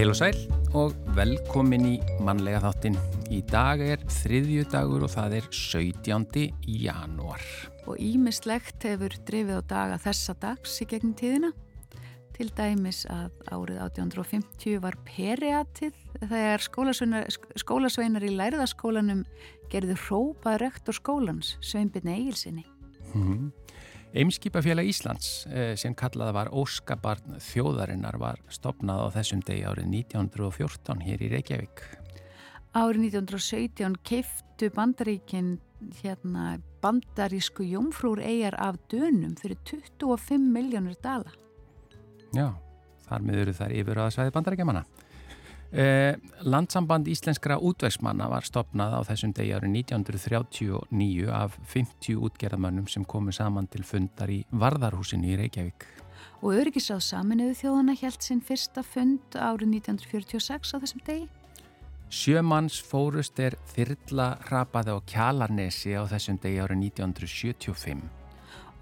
Heil og sæl og velkomin í mannlega þáttin. Í dag er þriðju dagur og það er 17. janúar. Og ímislegt hefur drifið á daga þessa dags í gegnum tíðina. Til dæmis að árið 1850 var periatið þegar skólasveinar, í læriðaskólanum gerðu hrópað rektor skólans, Sveinbjörn Egilsinni. Mm -hmm. Eimskipafélag Íslands eh, sem kallaða var Óskabarn þjóðarinnar var stopnað á þessum degi árið 1914 hér í Reykjavík. Árið 1917 keiftu bandaríkinn hérna, bandarísku jómfrúr eigjar af dönum fyrir 25 miljónur dala. Já, þar með eru þær yfir að svæði bandaríkjamanna. Eh, landsamband íslenskra útvegsmanna var stopnað á þessum degi árið 1939 af 50 útgerðamönnum sem komu saman til fundar í Varðarhúsinu í Reykjavík. Og Öryggisáð saminuðu þjóðana held sinn fyrsta fund árið 1946 á þessum degi? Sjömanns fórust er þyrla hrapaði á Kjalarnesi á þessum degi árið 1975.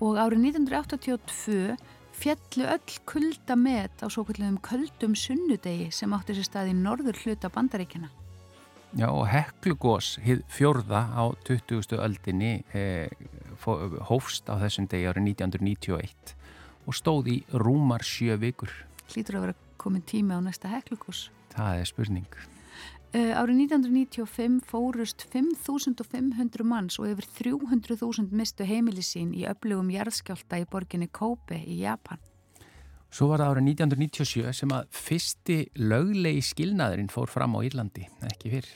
Og árið 1982 fjallu öll kulda met á svo kallum köldum sunnudegi sem átti sér stað í norður hluta bandaríkjana. Já og Heklugós hið fjörða á 20. öldinni eh, hófst á þessum degi árið 1991 og stóð í rúmar sjö vikur. Hlýtur að vera komin tími á næsta Heklugós? Það er spurning. Uh, árið 1995 fórust 5.500 manns og yfir 300.000 mistu heimili sín í öflugum jarðskjálta í borginni Kobe í Japan. Svo var það árið 1997 sem að fyrsti löglegi skilnaðurinn fór fram á Írlandi, ekki fyrr.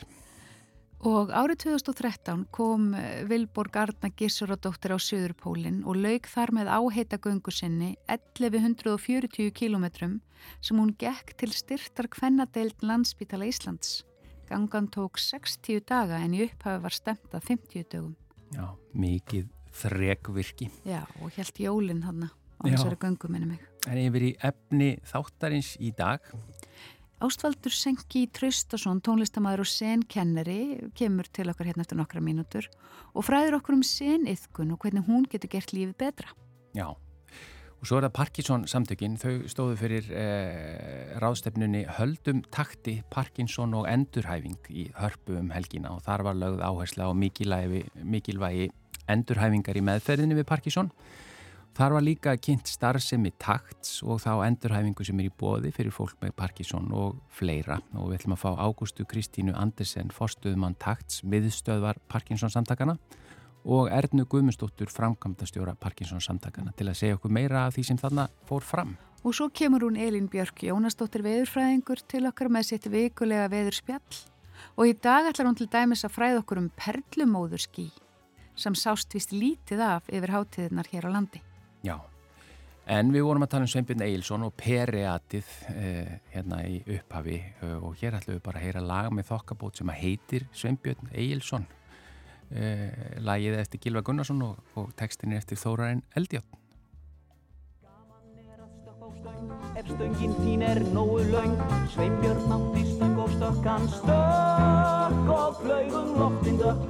Og árið 2013 kom eh, Vilborg Arna Gissuradóttir á Suðurpólinn og laug þar með áheita göngu sinni 1140 kilometrum sem hún gekk til styrtar kvennadeild landsbítala Íslands. Gangan tók 60 daga en í upphafi var stemt að 50 dögum. Já, mikið þregvirki. Já, og helt jólinn hann á þessari göngu minni mig. En yfir í efni þáttarins í dag. Ástvaldur Senki Traustason, tónlistamæður og senkenneri, kemur til okkar hérna eftir nokkra mínútur og fræður okkur um seniðkun og hvernig hún getur gert lífið betra. Já, Og svo er það Parkinson samtökin, þau stóðu fyrir eh, ráðstefnunni Höldum takti Parkinson og endurhæfing í hörpu um helgina. Og þar var lögð áhersla á mikilvægi endurhæfingar í meðferðinni við Parkinson. Þar var líka kynnt starfsemi takts og þá endurhæfingu sem er í bóði fyrir fólk með Parkinson og fleira. Og við ætlum að fá Ágústu Kristínu Andersen, forstuðumann takts, miðstöðvar Parkinson samtakana og Ernu Guðmundsdóttur framkvæmdastjóra Parkinsons samtakana til að segja okkur meira af því sem þarna fór fram. Og svo kemur hún Elin Björk Jónasdóttir veðurfræðingur til okkar með sitt vikulega veðurspjall og í dag ætlar hún til dæmis að fræða okkur um perlumóðurski sem sást vist lítið af yfir hátíðinar hér á landi. Já, en við vorum að tala um Sveinbjörn Eilsson og periatið eh, hérna í upphafi eh, og hér ætlum við bara að heyra laga með þokkabót sem að heitir Sveinbjörn Eilsson eh, lagið eftir Gilva Gunnarsson og, og tekstin er eftir Þórarin Eldjátt Ef stöngin þín er nógu laung Sveinbjörn átti stöng og stökkan Stökk og flögum loftindökk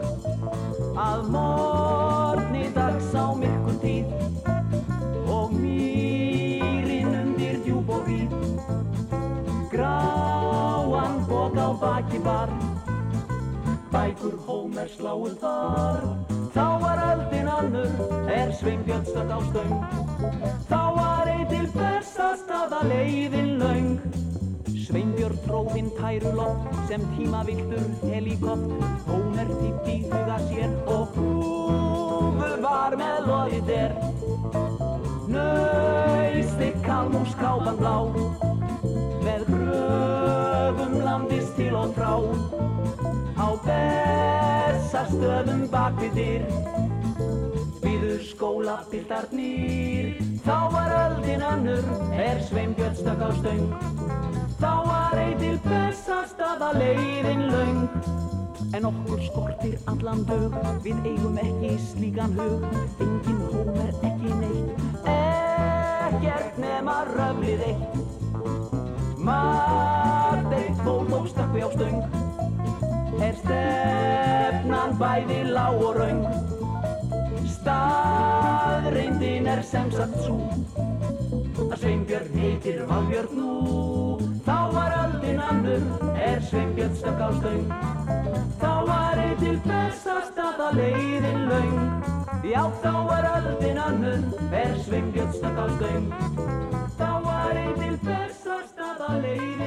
Að morgni dags á myrkun tíð Og mýrin undir djúb og víð. Gráan bók á baki var bækur Hómer sláum þar. Þá var öldin annur, er Sveinbjörn stökk á stöng. Þá var ei til bestastað að leiðin laung Sveinbjörn tróðinn tæruloft sem tímaviltur helikopt Hómer í huga sér og húfu var með loðið der. Nauðstig kalmús kápan blá. Með gröfum landist til og frá bessastöðum bak við dyr. Býður skólapiltarnir Þá var öldin önnur er Sveinbjörn stökk á stöng. Þá var ei til bessastöða leiðin laung En okkur skortir allan dög Við eigum ekki slíkan hug. Engin hóm er ekki neitt Ekkert nema röflið eitt bæði lág og raung staðreindin er sem sagt svo að Sveinbjörn heitir Valbjörn nú Þá var öldin annur, er Sveinbjörn stökk á stöng. Þá var einn til bestastað að leiðin laung. Já, þá var öldin annur, er Sveinbjörn stökk á stöng. Þá var einn til bestastað að leiðin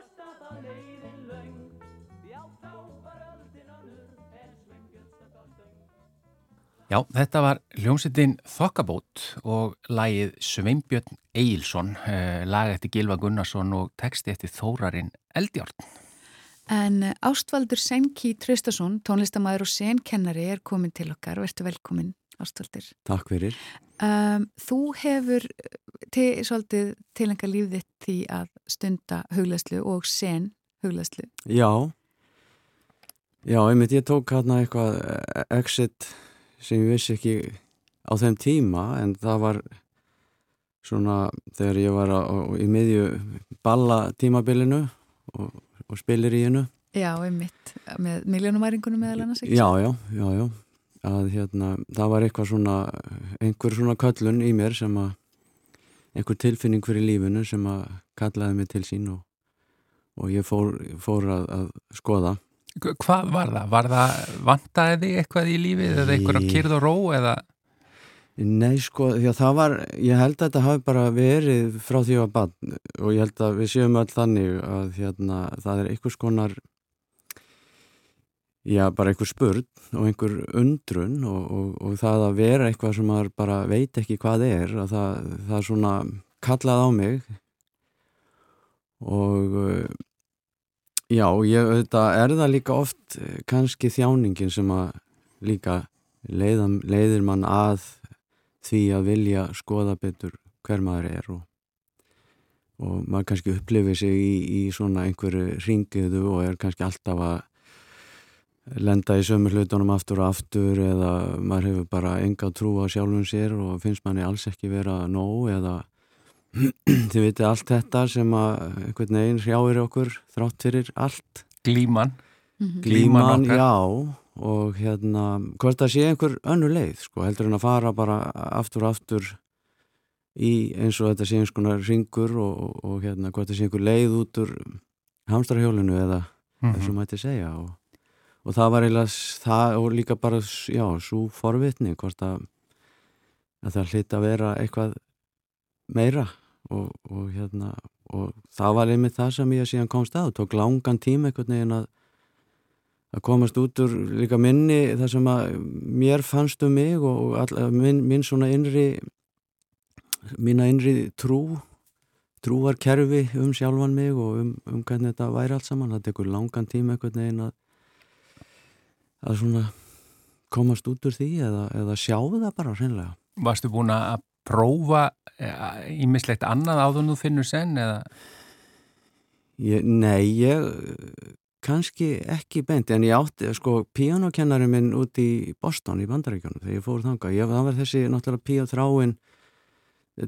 bestastað að leiðin laung. Já, þá var öldin annur, er Sveinbjörn stökk á stöng. Já, þetta var hljómsveitin Þokkabót og lagið Sveinbjörn Eilsson, eh, lag eftir Gilva Gunnarsson og texti eftir Þórarinn Eldjárn. En Ástvaldur Senki Traustason, tónlistamæður og senkennari er komin til okkar. Vertu velkomin, Ástvaldur. Takk fyrir. Um, þú hefur eh, til, svolítið tilenga lífið þitt því að stunda huglæslu og sen huglæslu. Já, já, einmitt ég tók hérna eitthvað eh, exit sem ég vissi ekki á þeim tíma en það var svona þegar ég var á, í miðju balla tímabilinu og, og spilir í hennu. Já, einmitt, með miljónumæringunum meðal annars? Já, já, já, já, að hérna, það var eitthvað svona, einhver svona köllun í mér sem að, einhver tilfinning fyrir lífinu sem að kallaði mig til sín og, og ég fór, fór að, að skoða. Hvað var það? Var það vantaði þig eitthvað í lífið eða einhverja Nei. kyrð og ró eða? Nei, sko, að það var, ég held að þetta hafi bara verið frá því að bann og ég held að við séum öll þannig að hérna, það er einhvers konar, já, bara einhver spurn og einhver undrun og, og, og það að vera eitthvað sem maður bara veit ekki hvað er, að það, það svona kallað á mig. Og uh, já, ég, þetta er það líka oft eh, kannski þjáningin sem að líka leiða, leiðir mann að því að vilja skoða betur hver maður er og, og maður kannski upplifir sig í, í svona einhverju ringiðu og er kannski alltaf að lenda í sömu hlutunum aftur og aftur eða maður hefur bara enga trú á sjálfum sér og finnst manni alls ekki vera nóg eða þið vitið allt þetta sem að einhvern veginn hrjáir okkur þrátt fyrir allt Glíman? Mhm. Glíman glíman, já og hérna, hvort það sé einhver önnur leið, sko, heldur en að fara bara aftur og aftur í eins og þetta sé eins konar ringur og, og, og hérna, hvort það sé einhver leið út úr hamstrahjólinu eða Mhm. þess að mætti segja og, og það var eiginlega það og líka bara, já, svo forvitni hvort að, að það hlýtt að vera eitthvað meira. Og, og hérna og það var einmitt það sem ég síðan komst að, tók langan tíma einhvern veginn að að komast út úr líka minni það sem að mér fannst um mig og all, minn, minn svona innri mína innri trú trúarkerfi um sjálfan mig og um, um hvernig þetta væri allt saman. Það tekur langan tíma einhvern veginn að að svona komast út úr því eða, eða sjá það bara hreinlega Varstu búin að prófa ímislegt annað áður en þú finnur senn eða? ég, Nei, ég kannski ekki beint en ég átti, sko, píanokennari minn út í Boston í Bandaríkjónu þegar ég fór þangað, ég, var þessi náttúrulega píaþráin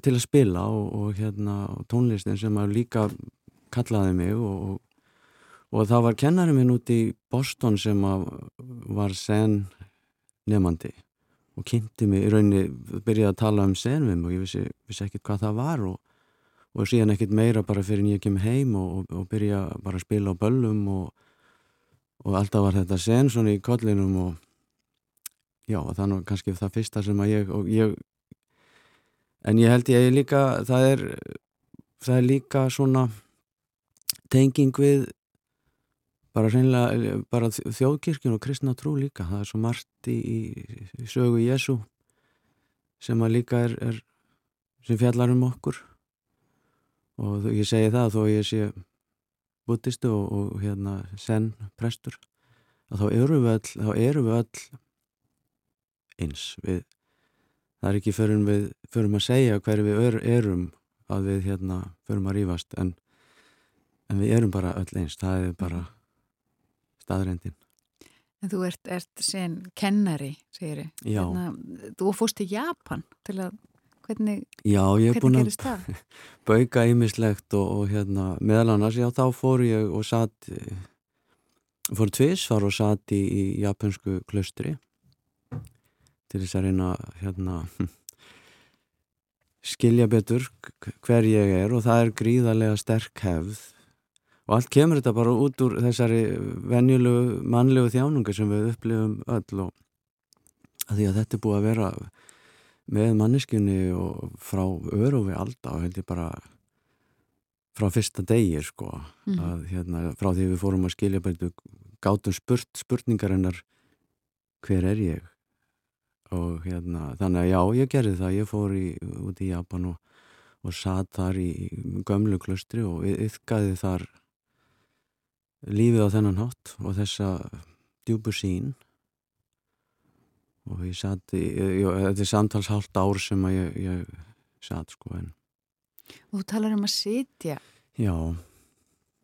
til að spila og, og hérna tónlistin sem að líka kallaði mig og, og, og það var kennari minn út í Boston sem var sen nefandi og kynnti mig. Í rauninni, byrjaði að tala um sen við mig og ég vissi, vissi ekkert hvað það var og og síðan ekkert meira bara fyrir en ég kem heim og, og, byrja bara að spila á böllum og, og alltaf var þetta sen svona í kollinum og já, þannig kannski það fyrsta sem að ég, ég en ég held ég líka það er, það er líka svona tenging við bara hreinlega bara þjóðkirkjun og kristna trú líka. Það er svo margt í, í, sögu Jésu sem að líka er, er sem fjallar um okkur. Og ég segi það þó ég sé buddhistu og, og hérna sen prestur að þá eru við öll, þá eru við öll eins við, það er ekki fyrir við fyrir að segja hverju við er, erum að við hérna fyrir að rífast en, en við erum bara öll eins. Það er bara staðrendin En þú ert, ert sen kennari, segir ég. Já. þú fórst til Japan til að, hvernig, Já, ég er búin hvernig að gerist það? bauka ímislegt og, og hérna meðal annars, já þá fór ég og satt fór tvisvar og satt í, í japansku klustri til þess að reyna hérna skilja betur hver ég er og það er gríðarlega sterk hefð og allt kemur þetta bara út úr þessari venjulegu mannlegu þjánunga sem við upplifum öll og að því að þetta er búið að vera með manneskunni og frá örufi alltaf held ég bara frá fyrsta degi sko. Mm. að hérna frá því við fórum að skilja bara gátum spurt spurningarinnar hver er ég? Og hérna þannig að já ég gerði það. Ég fór í, út í Japan og, og satt þar í gömlu klustri og yfkaði þar lífið á þennan hátt og þessa djúbu sín og ég satt í, þetta er samtalshált ár sem að ég, ég satt sko en Og þú talar um að sitja. Já.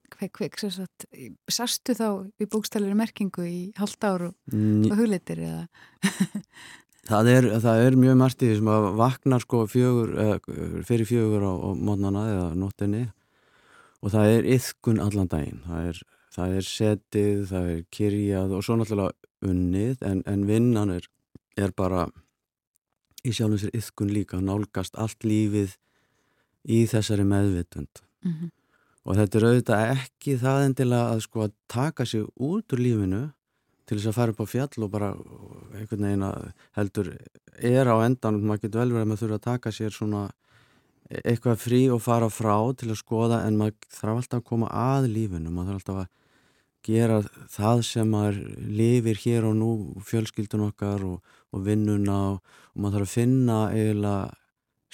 Kvek, kvek, svo satt Sastu þá í bókstælir merkingu í halvt ár og, og hugleitir eða? Það, er, það er mjög margt í því sem að vaknar sko fjögur, fyrir fjögur á, á mótnana eða nóttinni. Og það er yðkun allan daginn. Það er, það er setið, það er kyrjað og svo náttúrulega unnið en, en vinnan er er bara í sjálfum sér yfkun líka nálgast allt lífið í þessari meðvitund mm -hmm. og þetta er auðvitað ekki það endilega að sko að taka sig út úr lífinu til þess að fara upp á fjall og bara einhvern veginn að heldur er á endan, maður getur vel verið að maður þurfa að taka sér svona eitthvað frí og fara frá til að skoða en maður þarf alltaf að koma að lífinu maður þarf alltaf að gera það sem maður lifir hér og nú, fjölskyldun okkar og, og vinnuna og, og maður þarf að finna eiginlega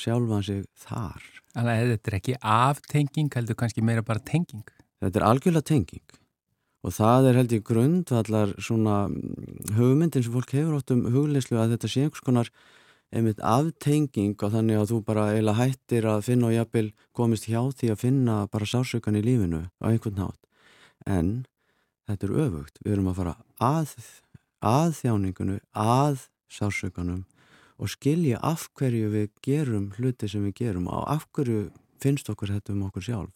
sjálfan sig þar. Þannig að þetta er ekki aftenging, heldur kannski meira bara tenging? Þetta er algjörlega tenging og það er held ég grundvallar svona mm, hugmyndin sem fólk hefur átt um hugleyslu að þetta sé einhvers konar einmitt aftenging og þannig að þú bara eiginlega hættir að finna og jafnvel komist hjá því að finna bara sásökan í lífinu á einhvern nátt. En þetta er öfugt, við erum að fara að, að þjáningunu, að sársökanum og skilja af hverju við gerum hluti sem við gerum og af hverju finnst okkur þetta um okkur sjálf.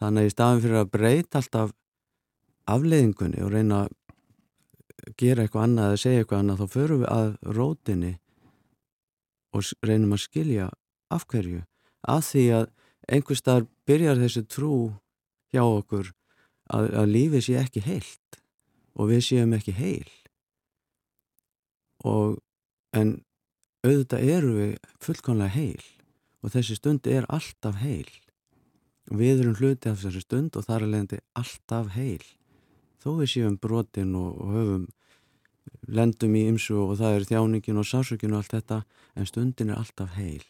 Þannig að í staðin fyrir að breyta alltaf afleiðingunni og reyna að gera eitthvað annað eða segja eitthvað annað þá förum við að rótinni og reynum að skilja af hverju. Af því að einhver starf byrjar þessi trú hjá okkur að, að lífið sé ekki heilt og við séum ekki heil. Og en auðvitað eru við fullkonlega heil og þessi stund er alltaf heil. Við erum hluti af þessi stund og þar er leiðandi alltaf heil. Þó við séum brotin og, og höfum lendum í ymsu og það er þjáningin og sásökin og allt þetta en stundin er alltaf heil.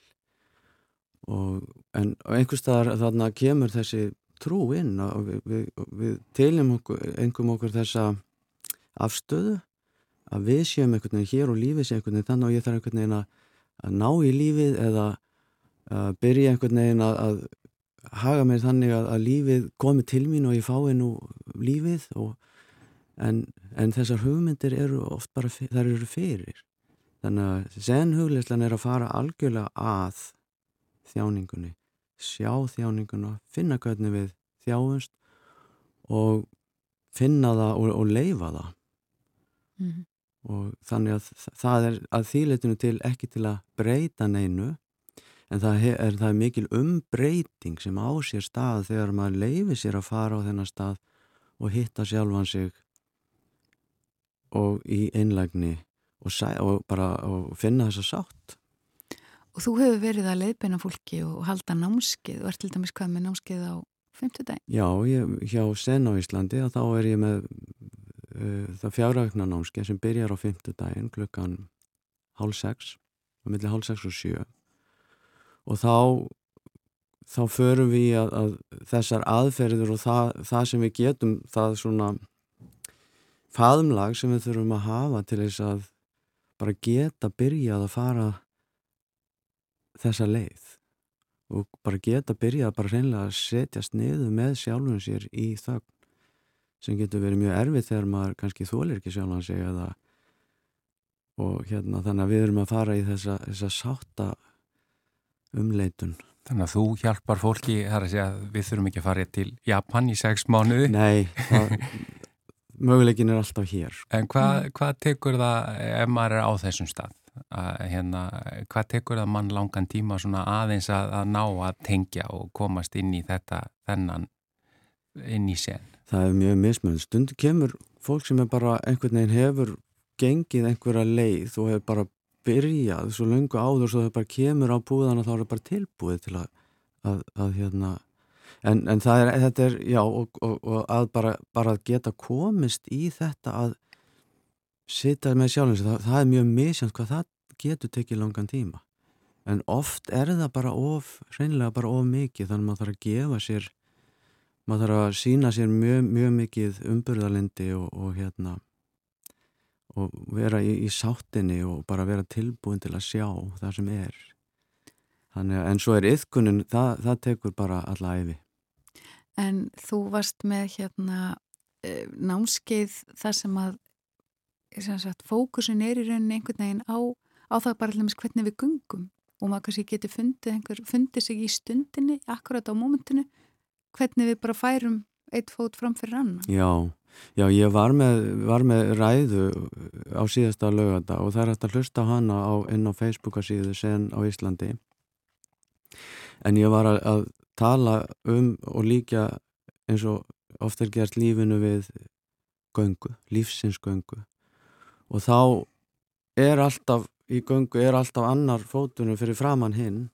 Og en einhverstaðar þarna kemur þessi trú inn og við, við, við teljum einhverjum okkur þessa afstöðu að við séum einhvern veginn hér og lífið sé einhvern veginn þannig og ég þarf einhvern veginn að, ná í lífið eða byrja einhvern veginn að, að haga mér þannig að, að lífið komi til mín og ég fái nú lífið og, en, en þessar hugmyndir eru oft bara, þar eru fyrir. Þannig að senhugleislan er að fara algjörlega að þjáningunni sjá þjáninguna, finna hvernig við þjáumst og finna það og, og leifa það mm -hmm. og þannig að það er að þýleitinu til ekki til að breyta neinu en það er, það er mikil umbreyting sem á sér stað þegar maður leifi sér að fara á þennan stað og hitta sjálfan sig og í einlægni og, og bara og finna þessa sátt Og þú hefur verið að leiðbeina fólki og halda námskeið og ert til dæmis hvað með námskeið á 50 daginn? Já, ég, hjá Sen á Íslandi að þá er ég með uh, það fjárraugna námskeið sem byrjar á 50 daginn klukkan hálf 6 og millir hálf 6 og 7 og þá þá förum við að, að þessar aðferður og það, það sem við getum það svona faðumlag sem við þurfum að hafa til þess að bara geta byrjað að fara þessa leið og bara geta byrjað bara reynilega að setjast niður með sjálfum sér í þögn sem getur verið mjög erfið þegar maður kannski þólir ekki sjálfan sig eða og hérna þannig að við erum að fara í þessa, þessa sátta umleitun. Þannig að þú hjálpar fólki þar að segja að við þurfum ekki að fara til Japan í sex mánuði. Nei, það, möguleikin er alltaf hér En hvað, hvað tekur það ef maður er á þessum stað? Að, hérna, hvað tekur það mann langan tíma aðeins að, að ná að tengja og komast inn í þetta þennan inn í sen? Það er mjög mismönd. Stundu kemur fólk sem er bara einhvern veginn hefur gengið einhverja leið og hefur bara byrjað svo lungu áður svo þau bara kemur á búðana þá er það bara tilbúið til að, að, hérna en, en er, þetta er, já og, og, og að bara, bara geta komist í þetta að sita með sjálfins, það, það er mjög misjönd hvað það getur tekið langan tíma. En oft er það bara of reynilega bara of mikið þannig að maður þarf að gefa sér maður þarf að sína sér mjög, mjög mikið umburðalindi og, og hérna og vera í, í sáttinni og bara vera tilbúin til að sjá það sem er. Þannig að en svo er yfkunin, það, það tekur bara alla æfi En þú varst með hérna eh, námskeið þar sem að sagt, fókusin er í rauninni einhvern veginn á, á það bara alveg hvernig við gungum og maður kannski getur fundið, einhver, fundið sig í stundinni akkurat á mómentinu hvernig við bara færum eitt fót fram fyrir annan. Já, já ég var með, var með ræðu á síðasta lögata og það er hægt að hlusta hana á, inn á Facebookasíðu sen á Íslandi. En ég var að, að tala um og líka eins og ofta er gert lífinu við göngu, lífsins göngu og þá er alltaf í göngu er alltaf annar fótunum fyrir framann hinn.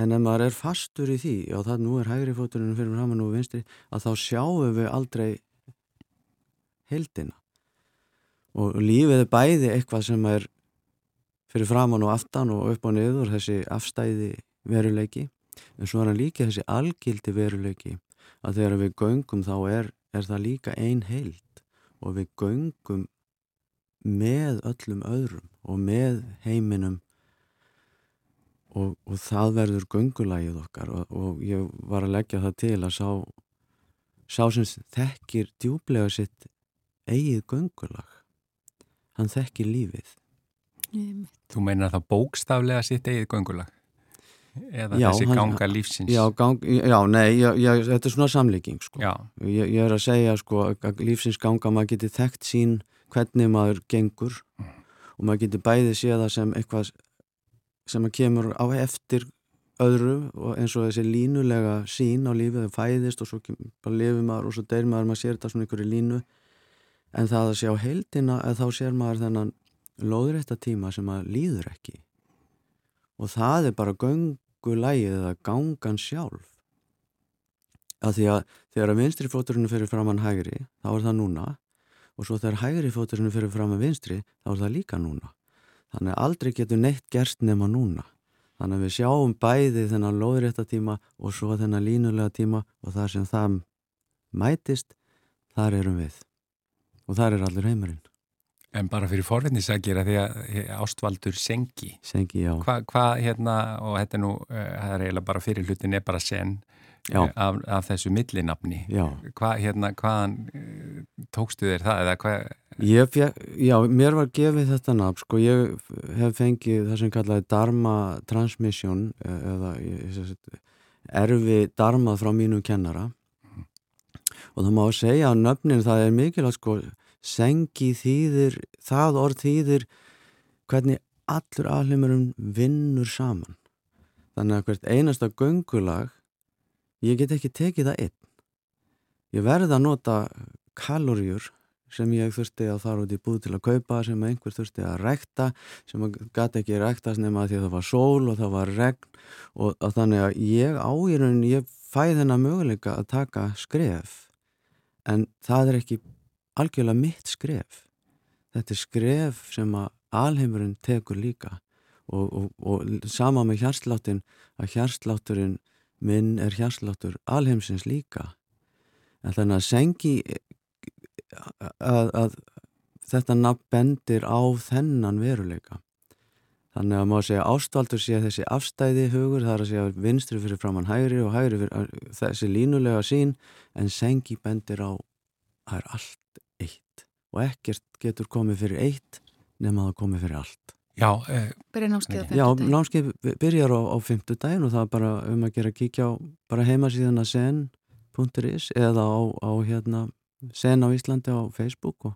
En ef maður er fastur í því og það nú er hægri fótunum fyrir framann og vinstri að þá sjáum við aldrei heldina og lífið er bæði eitthvað sem er fyrir framann og aftan og upp og niður þessi afstæði veruleiki en svo er hann líka þessi algildi veruleiki að þegar við göngum þá er, er það líka ein heild. Og við göngum með öllum öðrum og með heiminum og, og það verður göngulægið okkar og, og ég var að leggja það til að sá, sá sem þekkir djúblega sitt eigið göngulag hann þekkir lífið Þú meinar það bókstaflega sitt eigið göngulag? Eða já, þessi ganga hann, lífsins? Já, gang, já nei, já, já, þetta er svona samlíking sko. ég, ég er að segja sko, að lífsins ganga maður geti þekkt sín hvernig maður gengur. Mm. og maður getur bæði séða sem eitthvað sem að kemur á eftir öðru og eins og þessi línulega sín á lífið, það fæðist og svo bara lifið maður og svo deyr maður maður sér þetta svona einhverju línu. En það að sjá heildina að þá sér maður þennan loðrætta tíma sem maður líður ekki. Og það er bara göngulægið eða gangan sjálf. Að því að þegar að vinstri fóturinn fyrir framann hægri þá er það núna og svo þegar hægri fóturinn fyrir fram með vinstri þá er það líka núna. Þannig að aldrei getur neitt gerst nema núna. Þannig að við sjáum bæði þennan loðrétta tíma og svo þennan línulega tíma og þar sem það mætist, þar erum við. Og þar er allir heimurinn. En bara fyrir forvinnisækir að því að ástvaldur sengi. Sengi, já. Hvað, hva, hérna, og þetta er nú, uh, það er eiginlega bara fyrir hlutin er bara sen af, af þessu millinafni Hva, hérna, hvaðan eh, tókstu þér það eða hvað Fjö, já, mér var gefið þetta nafn sko, ég hef fengið það sem kallaði Dharma Transmission eða erfi Dharmað frá mínum kennara mm. og það má segja að nöfnin það er mikilvægt sko, sengi þýðir, það orð þýðir hvernig allur alheimurum vinnur saman. Þannig að hvert einasta göngulag ég get ekki tekið það einn. Ég verði að nota kaloríur sem ég þurfti að fara út í búð til að kaupa, sem einhver þurfti að rekta, sem gæti ekki rektast nema því að það var sól og það var regn. Og, og þannig að ég áýrun, ég fæði þennan möguleika að taka skref. En það er ekki algjörlega mitt skref. Þetta er skref sem að alheimurinn tekur líka. Og, og, og sama með hjarsláttin að hjarslátturinn minn er hjarsláttur alheimsins líka. En þannig að sengi að, að þetta nafn bendir á þennan veruleika. Þannig að maður segja ástvaldur sé þessi afstæði hugur það er að segja vinstri fyrir framann hægri og hægri fyrir þessi línulega sín en sengi bendir á það er allt og ekkert getur komið fyrir eitt nema það komið fyrir allt. Já, eh, byrja námskeið á fymtudagin Já, námskeið byrjar á, á fymtudagin og það er bara um að gera kíkja á bara heimasíðan að sen.is eða á, á hérna sen á Íslandi á Facebook og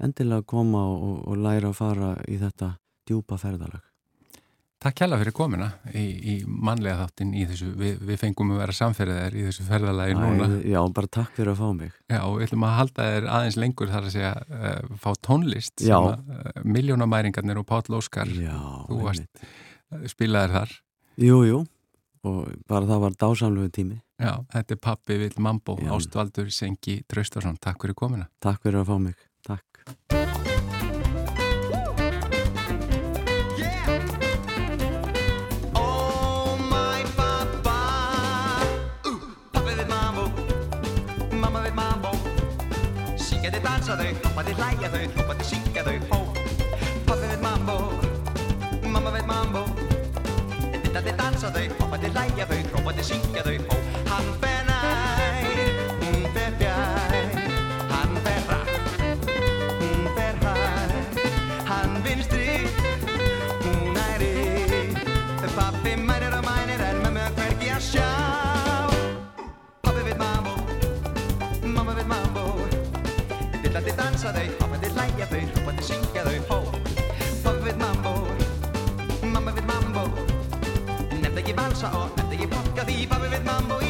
endilega koma og, og læra að fara í þetta djúpa ferðalag. Takk hjalla fyrir komina í, í mannlega þáttin í þessu, við, við fengum að vera samferðar í þessu ferðalagi núna. Já, bara takk fyrir að fá mig. Já, og við ætlum að halda þér aðeins lengur þar að segja uh, fá tónlist Já. sem uh, miljónamæringarnir og Páll Óskar, Já, þú varst uh, spilaðir þar. Jú, jú, og bara það var dásamlegu tími. Já, þetta er Pappi Vill Mambo, Ástvaldur Sengi Traustarsson. Takk fyrir komina. Takk fyrir að fá mig. Takk. Þau, hoppa þau, hlæja þau, hoppa þau, syngja þau, hó Pappi veit mambo, mamma veit mambo. Þetta þau dansa þau, hoppa þau, hlæja þau, hoppa þau, syngja þau, hó Hann fer dansa þau, hoppandi hlæja þau, hoppandi syngja þau, hó Pappi veit mambo, mamma veit mambo. Nefnd ekki valsa og nefnd ekki polka því Pappi veit mambo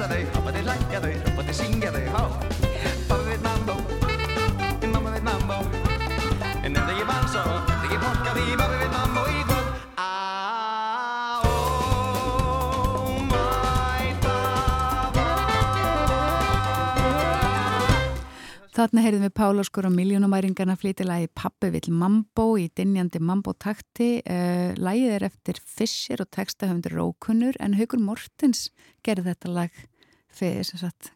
dansa þau, hoppandi hlæja þau, hoppandi syngja þau, hó. Þarna heyrðum við Pálaskur og miljónumæringarna flytilagi Pappi vill Mambo í dinjandi Mambo-takti. Uh, Lægið er eftir Fischer og textahöfundur Rókunnur en Haugur Mortens gerði þetta lag fyrir, sagt,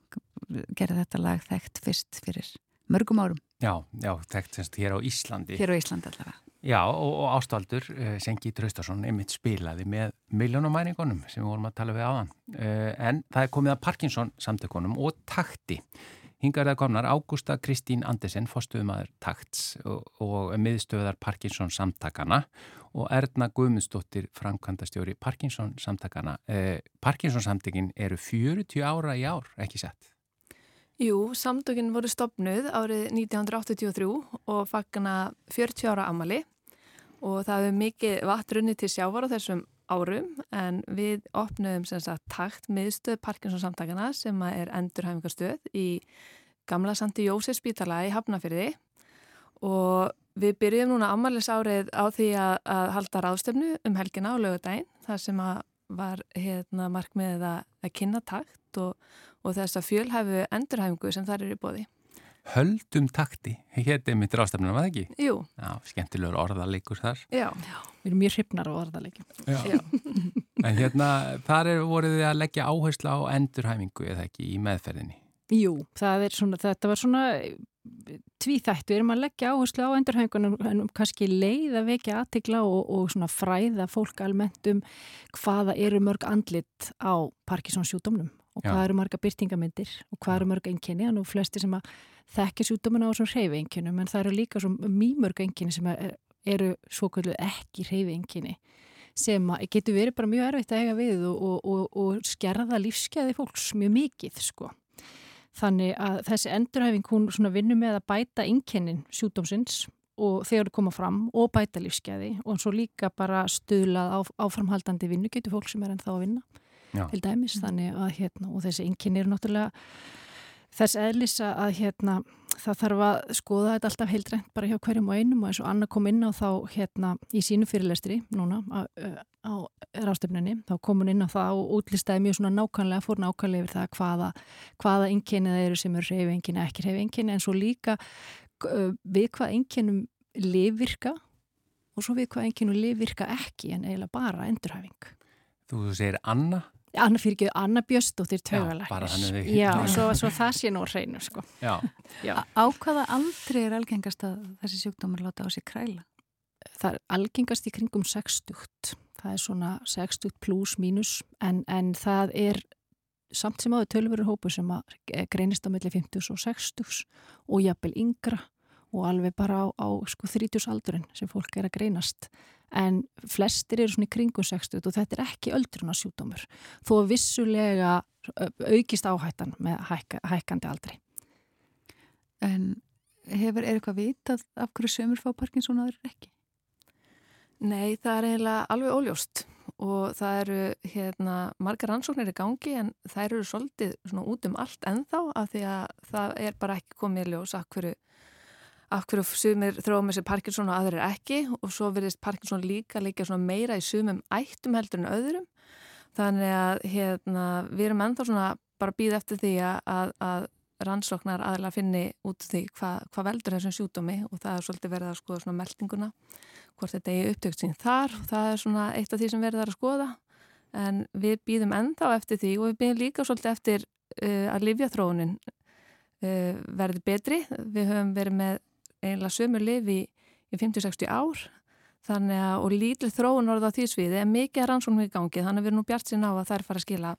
gerði þetta lag þekkt fyrst fyrir mörgum árum. Já, já, þekkt semst hér á Íslandi. Hér á Íslandi allavega. Já, og, og Ástvaldur uh, Sengi Traustarsson einmitt spilaði með miljónumæringunum sem við vorum að tala við áðan. Uh, en það er komið að Parkinson samtökunum og takti. Hingar það komnar Ágústa Kristín Andersen, fórstuðumæður takts og, og miðstöðar Parkinson samtakana og Erna Guðmundsdóttir, framkvæmdastjóri Parkinson samtakana. Uh, Parkinson samtökin eru 40 ára í ár, ekki sett? Jú, samtökinn voru stopnuð árið 1983 og fagna 40 ára amali og það hefur mikið vatnrunni til sjávar á þessum árum en við opnum sagt takt miðstöð Parkinson samtakana sem er endurhæfingarstöð í gamla Sandi Jósef spítala í Hafnafyrði og við byrjum núna amalis árið á því að, að halda ráðstöfnu um helgina á lögudaginn þar sem var hérna markmiðið að, að kynna takt og, og þess að fjölhæfu endurhæfingu sem þar eru bóði. Höldum takti, hétt er mitt rástefnum, var það ekki? Jú. Já, skemmtilegur orðaleikur þar. Já. Já, við erum mjög hrifnar á orðalegjum. Já. Já. En hérna, þar er voruð þið að leggja áherslu á endurhæfingu eða ekki í meðferðinni? Jú, svona, þetta var svona tvíþætt, við erum að leggja áherslu á endurhæfingunum en kannski leið að vekja aðtikla og, og svona fræða fólk almennt um hvaða eru mörg andlit á Parkinsons sjúdómnum og hvað Já. eru marga byrtingamindir og hvað eru mörg enginni, þannig að flesti sem að þekkja sjúdómuna á svona hreyfi enginnum en það eru líka svona mýmörg enginni sem eru svokvöldu ekki hreyfi enginni sem getur verið bara mjög erfitt að eiga við og, og, og skerða lífskeiði fólks mjög mikið sko. Þannig að þessi endurhæfing hún vinnur með að bæta inkennin sjúdómsins og þegar það koma fram og bæta lífskeiði og svo líka bara stuðlað á, áframhaldandi vinnu getur fólk sem er ennþá að vinna Já. til dæmis þannig að hérna og þessi inkenni eru náttúrulega þess eðlis að hérna, það þarf að skoða þetta alltaf heildrænt bara hjá hverjum og einum og eins og Anna kom inn á þá hérna í sínu fyrirlestri núna á, á rástefninni þá kom hún inn á það og útlistaði mjög svona nákvæmlega, fór nákvæmlega yfir það hvaða, hvaða enginni það eru sem eru reyfi enginni, ekki reyfi enginni en svo líka við hvað enginnum lifvirka og svo við hvað enginnum lifvirka ekki en eiginlega bara endurhæfing. Þú segir Anna? Anna fyrir ekki, Anna Bjöstóttir taugalæknis. Já, Já, svo, svo það sé nú hreinu, sko. Já. Já. Á hvaða aldri er algengast að þessi sjúkdómar láta á sig kræla? Það er algengast í kringum 60. Það er svona 60 pluss mínus, en, en það er samt sem áður tölveru hópu sem greinist á melli 50 og 60 og jafnvel yngra og alveg bara á, á sko 30 aldurinn sem fólk er að greinast en flestir eru svona í kringu 60 og þetta er ekki öldrunarsjúdómur þó vissulega aukist áhættan með hækka, hækkandi aldri En hefur er eitthvað vitað af hverju sömur fá Parkinson og aðrir ekki? Nei, það er eiginlega alveg óljóst og það eru hérna margar ansóknir í gangi en það eru svolítið svona út um allt ennþá af því að það er bara ekki komið ljós að hverju af hverju sumir þróum þessi Parkinson og aðrir ekki og svo verðist Parkinson líka líka meira í sumum ættum heldur en öðrum. Þannig að hérna, við erum ennþá svona bara býð eftir því að, að rannsóknar aðla finni út því hvað hva veldur þessum sjúdómi og það er svolítið verið að skoða svona meldinguna hvort þetta er upptökt sín þar. Og það er svona eitt af því sem verður að skoða. En við býðum ennþá eftir því og við býðum líka svolítið eftir uh, að livjathróunin uh, verði betri. Við höfum verið með einlega sömur lifi í, í 50-60 ár þannig að, og lítil þróun orða á því sviði er mikið rannsóknum í gangi þannig að við erum nú bjart sín á að er fara að skila,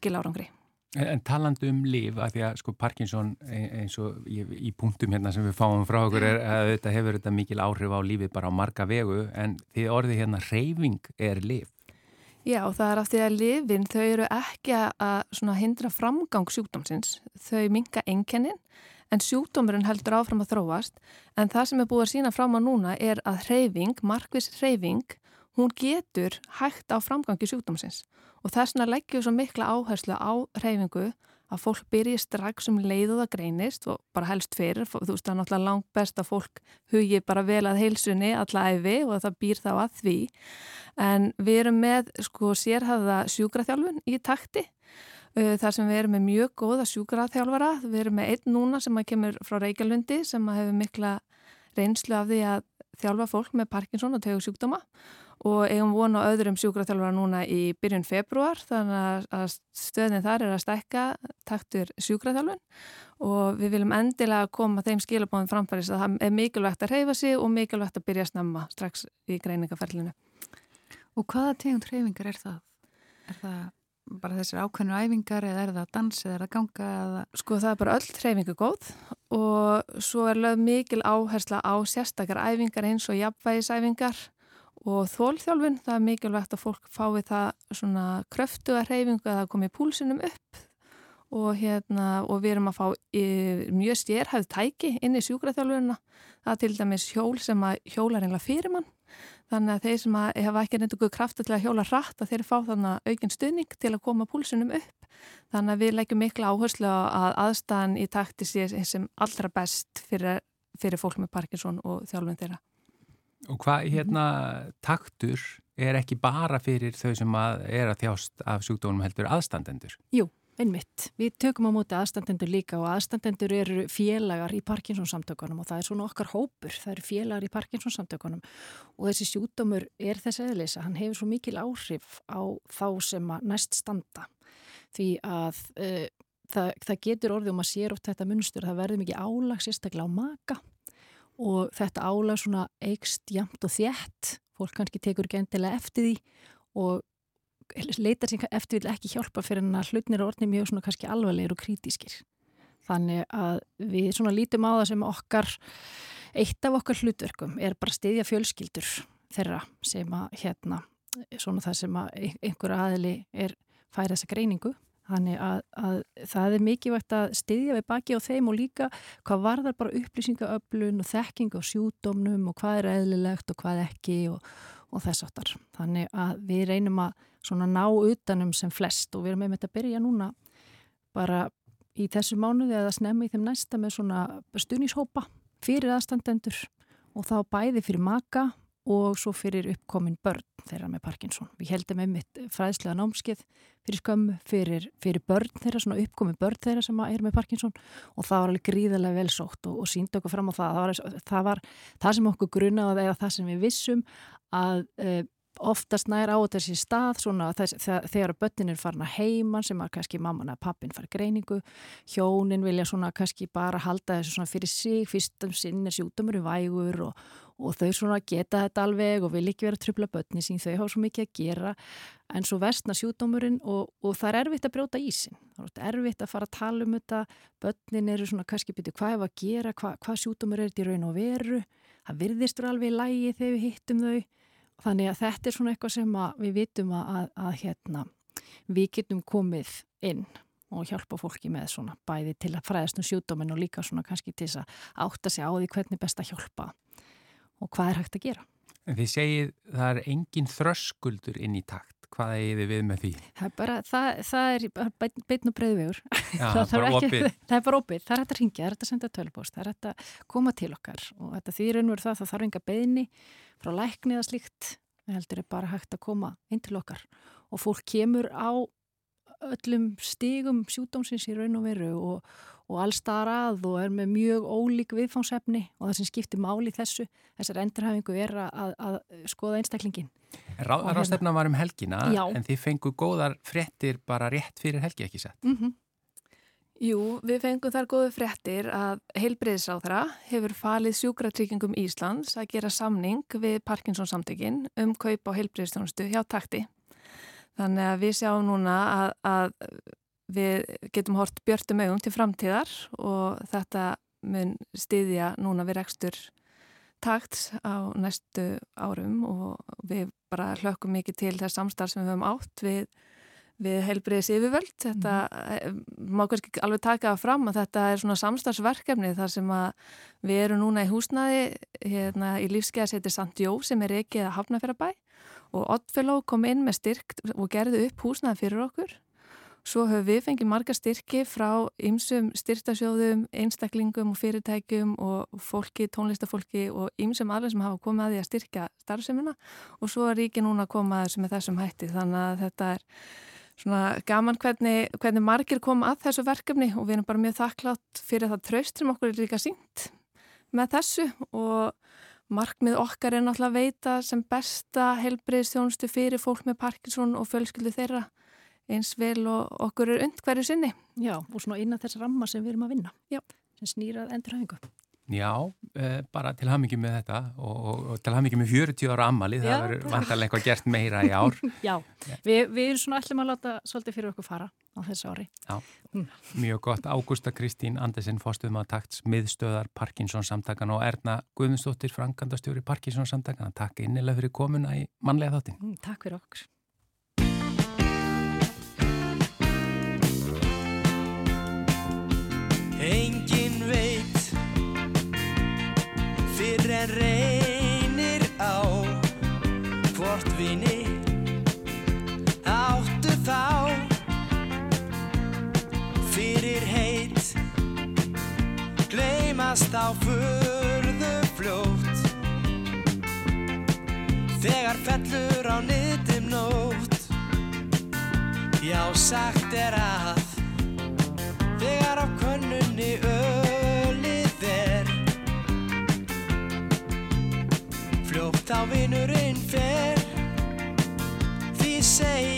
skila árangri. En, en talandu um liv, að því að sko Parkinson e, eins og í, í punktum hérna sem við fáum frá okkur er að þetta hefur þetta mikil áhrif á lífið bara á marga vegu en því orðið hérna reyfing er liv. Já, það er af því að lifin þau eru ekki að hindra framgang sjúkdómsins, þau minga enkennin en sjúkdómurinn heldur áfram að þróast en það sem er búið að sína fram á núna er að hreyfing, markvis hreyfing, hún getur hægt á framgangi sjúkdómsins. Og þess vegna leggjum við svo mikla áherslu á hreyfingu að fólk byrji strax um leiðu það greinist og bara helst fyrir, þú veist það er náttúrulega langt best að fólk hugi bara vel að heilsunni alla æfi og það býr þá að því. En við erum með sko sérhafa sjúkraþjálfun í takti þar sem við erum með mjög góða sjúkraþjálfara. Við erum með einn núna sem kemur frá Reykjalundi sem hefur mikla reynslu af því að þjálfa fólk með Parkinson og tegu sjúkdóma og eigum vonu á öðrum sjúkraþjálfara núna í byrjun februar þannig að stöðin þar er að stækka taktur sjúkraþjálfun og við viljum endilega koma þeim skilabóðum framfæris að það er mikilvægt að reyfa sig og mikilvægt að byrja að snemma strax í greiningaferlinu. Og hvaða tegund reyfingar er það? Er það bara þessir ákveðnu æfingar eða er það dans eða er það ganga? Eða... Sko það er bara öll treyfingu góð og svo er lög mikil áhersla á sérstakar æfingar eins og jafnvægisæfingar og þólþjálfun. Það er mikilvægt að fólk fái það svona kröftu að hreyfingu að það komi púlsunum upp og, hérna, og við erum að fá mjög stjérhæð tæki inn í sjúkraþjálfununa. Það er til dæmis hjól sem að hjóla reyngla fyrir mann Þannig að þeir sem hefa ekki reyndu guð krafta til að hjóla rætt að þeir fá þannig aukinn stuðning til að koma púlsunum upp. Þannig að við leggjum miklu áherslu að aðstæðan í takti sé sem allra best fyrir, fyrir fólk með Parkinson og þjálfum þeirra. Og hvað hérna taktur er ekki bara fyrir þau sem að er að þjást af sjúkdónum heldur aðstandendur? Jú, einmitt. Við tökum á móti aðstandendur líka og aðstandendur eru félagar í Parkinsons samtökunum og það er svona okkar hópur, það eru félagar í Parkinsons samtökunum og þessi sjúdómur er þess eðlis að hann hefur svo mikil áhrif á þá sem að næst standa. Því að uh, það, það getur orðið um að sér oft þetta munstur, það verður mikið álag sérstaklega á maka. Og þetta álag svona eikst jamt og þjætt, fólk kannski tekur ekki endilega eftir því og leitar sér eftir vil ekki hjálpa fyrir en að hlutnir og orðnir mjög svona kannski alvarlegir og krítískir. Þannig að við svona lítum á það sem okkar, eitt af okkar hlutverkum er bara stiðja fjölskyldur þeirra sem að hérna, svona það sem að einhver aðli er færa þessa greiningu Þannig að, að það er mikilvægt að styðja við baki á þeim og líka hvað varðar bara upplýsingaöflun og þekking á sjúdómnum og hvað er eðlilegt og hvað ekki og, og þess aftar. Þannig að við reynum að ná utanum sem flest og við erum þetta að byrja núna bara í þessu mánuði eða snemmi þeim næsta með svona stuníshópa fyrir aðstandendur og þá bæði fyrir maka og svo fyrir uppkomin börn þeirra með Parkinson. Við heldum einmitt fræðslega námskeið fyrir skömmu fyrir, fyrir börn þeirra, svona uppkomin börn þeirra sem er með Parkinson og það var alveg gríðarlega velsótt og, og síndi okkur fram á það. Það var það, var, það sem okkur grunaði eða það sem við vissum að e, oftast nær á þessi stað svona, þess, þegar börnin er farin að heiman sem er kannski mamman eða pappin fara greiningu hjónin vilja svona kannski bara halda þessu svona fyrir sig fyrstum sinn er sjútumur í vægur og, og þau svona geta þetta alveg og vil ekki vera trubla börni sín þau hafa svo mikið að gera. En svo vestna sjútumurinn og, og það er erfitt að brjóta ísin það er erfitt að fara að tala um þetta. Börnin eru svona kannski byrju hvað er að gera? Hvað, hvað sjútumur er þetta í raun og veru? Það virðistur alveg í lægi þegar við hittum þau. Þannig að þetta er svona eitthvað sem við vitum að, að, að hérna, við getum komið inn og hjálpa fólki með svona bæði til að fræðast um sjúdóminn og líka svona kannski til að átta sig á því hvernig best að hjálpa og hvað er hægt að gera. En þið segið það er engin þröskuldur inn í takt. Hvað er þið við með því? Það er bara, það, það er beitn og breyðvegur. Það, það, er ekki, það er bara opið. Það er hægt að ringja, það er hægt að senda tölpost, það er hægt að koma til okkar og þetta þýr einhver það, það þarf enga beðni frá lækni eða slíkt. Það heldur er bara hægt að koma inn til okkar og fólk kemur á öllum stigum sjúdómsins í raun og veru og, og allstar að og er með mjög ólík viðfánsefni og það sem skiptir máli þessu, þessar endurhafingu er að, að skoða einstaklingin. Rá, Rástefna hérna- var um helgina já. en þið fengu góðar frettir bara rétt fyrir helgi ekki sett. Mm -hmm. Jú, við fengum þar góðu frettir að heilbreyðisráðra hefur falið sjúkratryggingum Íslands að gera samning við Parkinsons samtökin um kaup á heilbreyðistjónustu hjá takti. Þannig að við sjáum núna að, að við getum hort björtum augum til framtíðar og þetta mun stiðja núna við rekstur takt á næstu árum og við bara hlökkum mikið til þess samstarf sem við höfum átt við, við heilbriðis yfirvöld. Þetta mm. má kannski alveg taka fram að þetta er svona samstarfsverkefni þar sem að við erum núna í húsnaði hérna, í lífskeiðarsæti St. Jó sem er ekki að hafna fyrir bæ og Oddfellow kom inn með styrkt og gerði upp húsnaði fyrir okkur. Svo höfum við fengið marga styrki frá ymsum styrtasjóðum, einstaklingum og fyrirtækjum og fólki, tónlistafólki og ymsum alveg sem hafa komið að því að styrkja starfsemina. Og svo er ríki núna að koma að þessu með þessum hætti. Þannig að þetta er svona gaman hvernig, hvernig margir koma að þessu verkefni og við erum bara mjög þakklátt fyrir það tröst sem okkur er líka sínt með þessu. Og Markmið okkar er náttúrulega að veita sem besta helbreyðstjónustu fyrir fólk með Parkinson og fjölskyldu þeirra eins vel og okkur er und hverju sinni. Já, og svona innan þess ramma sem við erum að vinna, Já. sem snýrað endurhæfingu. Já, eh, bara til hafmyggjum með þetta og, og, og til hafmyggjum með 40 ára ammali, það verður vantarlega eitthvað gert meira í ár. Já, við, við erum svona allir maður að láta svolítið fyrir okkur fara á þessu ári. Já, mm. mjög gott. Ágústa Kristín Andersen, fórstuðum að takt smiðstöðar Parkinson samtakan og Erna Guðmundsdóttir, frangandastjóri Parkinson samtakan. Takk innilega fyrir komuna í manlega þáttin. Mm, takk fyrir okkur. Engin gleymast á förðu fljótt. Þegar fellur á nitum nótt. Já sagt er að Þegar á könnunni ölið er. Fljótt á vinurinn fer. Því seg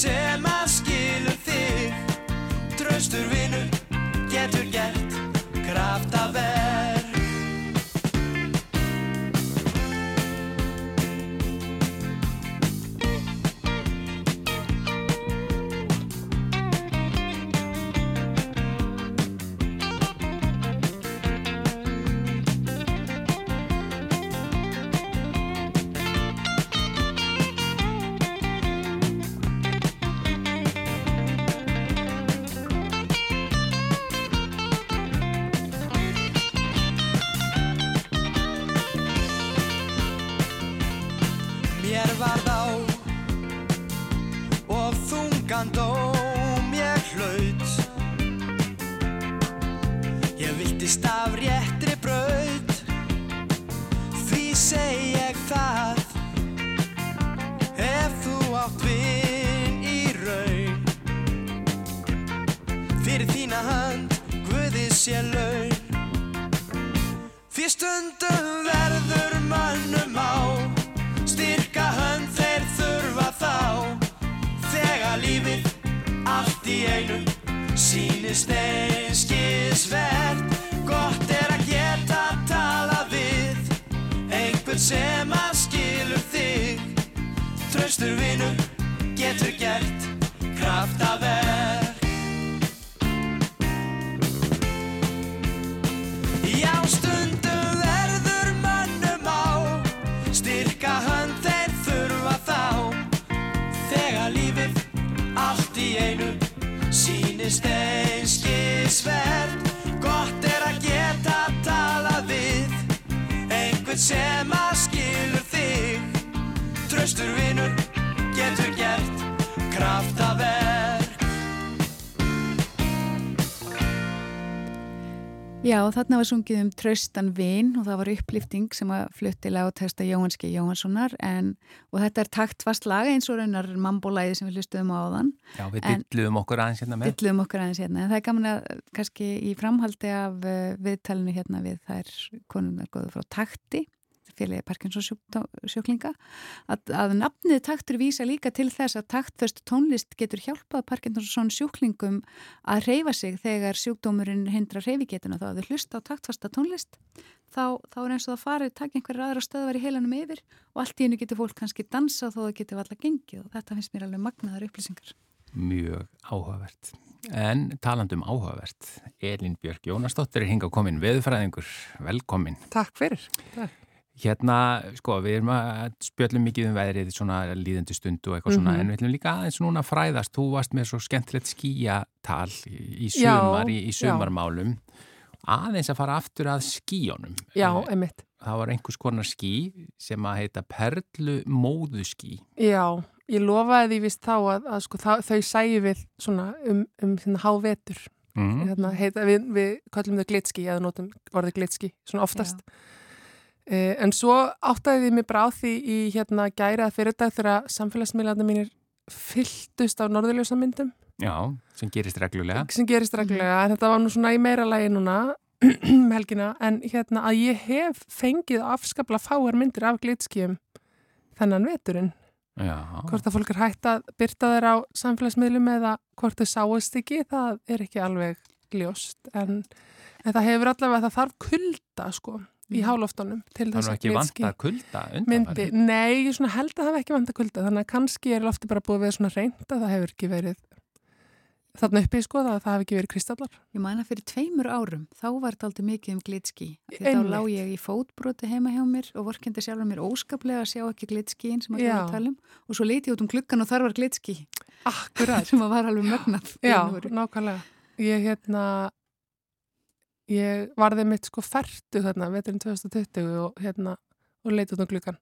sem að skilur þig. Traustur vinur Sýnist einskisvert Gott sem að skilur þig. Traustur vinur Já, þarna var sungið um Traustan Vin og það var upplýfting sem að flutti lágtesta Jóhanski Jóhanssonar en, og þetta er taktfast lag eins og raunar mambolæði sem við hlustuðum á áðan. Já, við dilluðum okkur aðeins hérna með. Dilluðum okkur aðeins hérna, en það er gaman að kannski í framhaldi af uh, viðtalinu hérna við þær konunnar góðu frá takti, félagi Parkinsons sjúklinga, að, að nafnið taktur vísa líka til þess að taktföst tónlist getur hjálpað Parkinsons sjúklingum að reyfa sig þegar sjúkdómurinn hindra reyfigetuna þá að þau hlusta á taktfasta tónlist þá, þá er eins og það farið takk einhverjar aðra stöðvar í heilanum yfir og allt í hennu getur fólk kannski dansa þó það getur alltaf gengið og þetta finnst mér alveg magnaðar upplýsingar. Mjög áhugavert. En talandum áhugavert, Elin Björk Jónasdóttir er hinga komin veðufræðingur. Velkomin. Takk fyrir. Takk. Hérna, sko, við erum að spjöllum mikið um veðrið svona líðandi stund og eitthvað svona, Mhm. en við ætlum líka aðeins núna fræðast. Þú varst með svo skemmtilegt skíatal í, sumar, Já, í, í sumarmálum. Aðeins að fara aftur að skíjónum. Já, Eh, einmitt. Það var einhvers konar skí sem að heita Perlu móðuskí. Já, ég lofaði því vist þá að, að sko, það, þau sæju við svona um, um hérna, hávetur. Mm. Hérna, heita, við, við kallum þau glitski eða notum orðið glitski, svona oftast. Eh, en svo áttaði því mig bara á því í hérna gæri að fyrir dag þegar samfélagsmiðlarna mínir fylltust af norðurljósamyndum Já, sem gerist reglulega. sem gerist reglulega, en þetta var nú svona í meira lagi núna um helgina, en hérna að ég hef fengið afskapla fáar myndir af glitskjum þennan veturinn. Já. Hvort að fólk er hægt að byrta þeir á samfélagsmiðlum eða hvort þau sáast ekki, það er ekki alveg ljóst, en, en það hefur allavega, það þarf kulda sko í hálóftunum til Það er þess nú að ekki glitski vanta kulda myndi. undanfæri. Nei, ég svona held að það hef ekki vanta kulda, þannig að kannski er lofti bara búið við svona reynd að það hefur ekki verið þarna uppi sko, það, það hef ekki verið kristallar. Ég man að fyrir tveimur árum, þá var þetta aldrei mikið um glitski. Því þá Einmitt. lá ég í fótbroti heima hjá mér og vorkendi sjálfur mér óskaplega að sjá ekki glitskiin sem að Já. við að tala um. Og svo leiti ég út um klukkan og þar var glitski Akkurat. sem að var alveg mögnað. Já, nákvæmlega. Ég hérna, ég varði mitt sko færtu þarna veturinn 2020 og hérna og leiti út á glukkan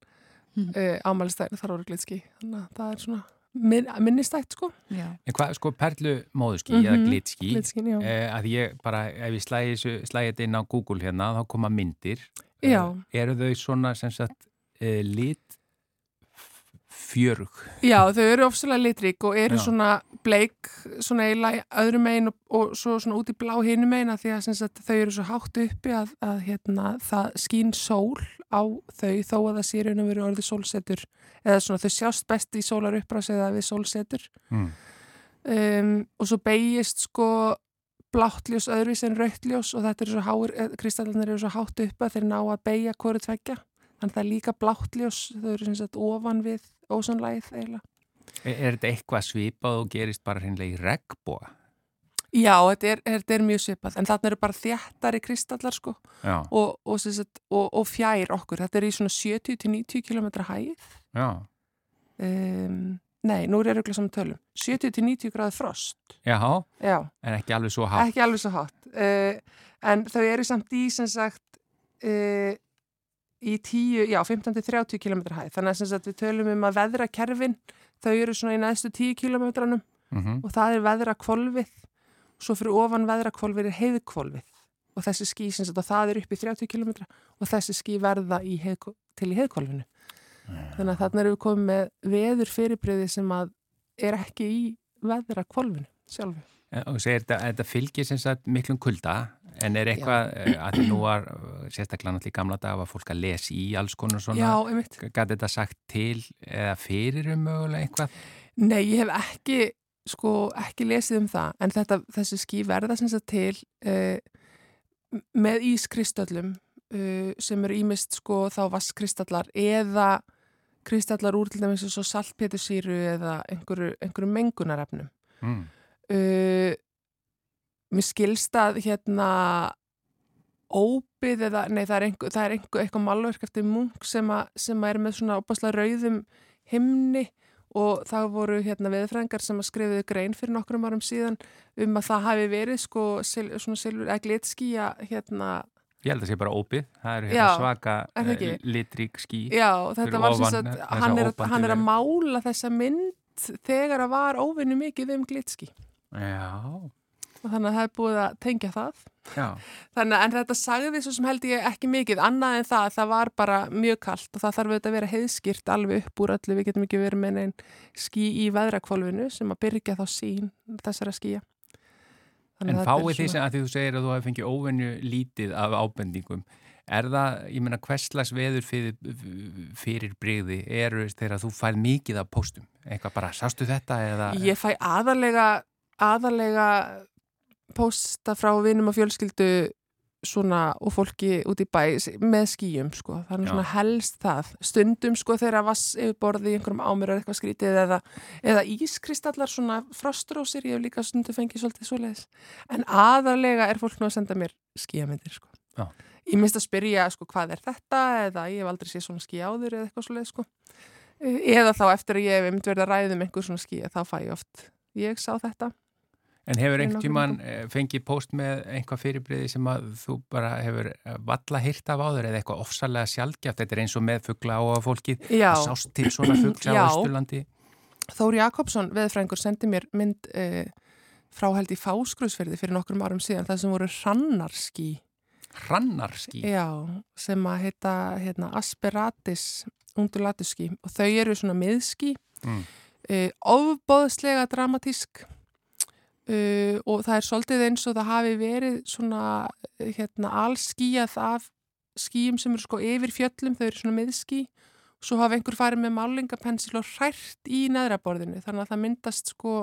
Mm. uh, ámælistæðin þar voru glitski þannig að það er svona min, minnistætt sko Já. En hvað, sko, perlu móðuski Mhm, eða glitski, glitskin, já. eh, að ég bara, ef ég slæði þetta inn á Google hérna, þá koma myndir. Já. Eh, eru þau svona, sem sagt, eh, lit fjörug? Já, þau eru ofsalega litrík og eru Já. svona bleik, svona eiginlega öðrum megin og, og svo svona út í blá hinum megin að því að sagt, þau eru svo hátt uppi að, að hérna, það skín sól á þau þó að það sé raun og veru orðið sólsetur eða svona þau sjást best í sólar uppbrás eða við sólsetur Mm. um, og svo beigist sko bláttljós öðruvis en rauttljós og þetta eru svo háir, kristallarnir eru svo hátt uppi að þeir ná að beigja hverju tveggja þannig að það er líka bláttljós þau eru sem sagt ofan við ósonlægið eiginlega Er, er þetta eitthvað svipað og gerist bara hreinlega í regnbóa? Já, þetta er, þetta er mjög svipað, en þarna eru bara þjættari kristallar sko og, og, sagt, og, og fjær okkur. Þetta er í svona 70-90 km hæð. já, Um, nei, nú er ég saman tölum. 70-90 gráð frost. já, Já, en ekki alveg svo hátt. ekki alveg svo hátt. Uh, en þau eru samt í sem sagt uh, í 10, já, 15-30 km hæð. Þannig að við tölum um að veðra kerfin, þau eru svona í næstu 10 km Mm og það er veðra kvolfið svo fyrir ofan veðra kvolfið er heiðkvolfið og þessi skí sem sagt og það er upp í 30 km og þessi skí verða í heiðk- til í heiðkvolfinu þannig að þarna erum við komið með veður fyrirbriði sem að er ekki í veðra kvolfinu sjálfu. Og þú segir þetta, þetta fylgir sem sagt miklum kulda, en er eitthvað, eh, að því nú var eh, sérstaklega náttúrulega í gamla dag var fólk að lesa í alls konar svona, Já, gæti þetta sagt til eða fyrir um mögulega eitthvað? Nei, ég hef ekki sko ekki lesið um það en þetta, þessi skí verða sem sagt til uh, með ískristöllum uh, sem eru ímist sko þá vasskristallar eða kristallar úr til dæmis eins og saltpétusýru eða einhverju, einhverju mengunarefnum. Mm. Uh, mér skilst að hérna óbyð eða, nei það er, einhver, það er einhver, eitthvað málverk eftir munk sem, a, sem að er með svona opaslega rauðum himni og það voru hérna veðfrængar sem að skrifuðu grein fyrir nokkrum árum síðan um að það hafi verið sko sil, svona silfur eða glitskýja hérna Ég held að það sé bara ópið, það eru Já, hérna svaka er eh, litrík ský. Já, þetta var ofan sagt, þessa hann er, óbandi hann er að mála þessa mynd þegar að var óvinni mikið um glitski Já, og þannig að það er búið að tengja það. já. Þannig að en þetta sagði svo sem held ég ekki mikið annað en það að það var bara mjög kallt og það þarf auðvitað að vera heiðskýrt alveg upp úr öllu, við getum ekki verið með einn skí í veðrakvolfinu sem að byrja þá sín þessara. Þannig En fáið því sem að því þú segir að þú hefði fengið óvenju lítið af ábendingum, er það, ég meina, hverslags veður fyrir, fyrir breyði eru þegar þú fær mikið af póstum? Eitthvað bara, sástu þetta eða? Ég fæ aðalega, aðalega pósta frá vinum og fjölskyldu svona og fólki út í bæ með skýjum sko, það er Já. svona helst það. Stundum sko þegar vass yfir borði í einhverjum ámur er eitthvað skrítið eða, eða ískristallar svona frostrósir ég hef líka stundum fengið svolítið svoleiðis. En aðalega er fólk nú að senda mér skýjamyndir sko. Já. ég minnst að spyrja sko hvað er þetta? Eða ég hef aldrei séð svona ský áður eða eitthvað svoleið sko. Eða þá eftir að ég hef verið að ræða um einhver svona ský þá fæ ég oft, ég sá þetta En hefur einhvern tíman eh, fengið póst með einhvað fyrirbriði sem að þú bara hefur eh, valla hýrt af áður eða eitthvað ofsalega sjálfgjaft, þetta er eins og með fuggla á að fólkið, Já. það sást til svona fuggla á Já. Östurlandi. Þór Jakobsson, veðfrængur, sendi mér mynd uh, frá held í fáskrusferði fyrir nokkrum árum síðan, það sem voru hrannarski Hrannarski? Já, sem að heita hérna, asperatis undulatuski og þau eru svona miðski Mm. uh, ofbóðslega dramatísk uh, og það er svolítið eins og það hafi verið svona eh, hérna, allskíjað af skíum sem eru sko yfir fjöllum, þau eru svona miðskí svo hafa einhver farið með málingapensil og hrært í neðraborðinu þannig að það myndast sko,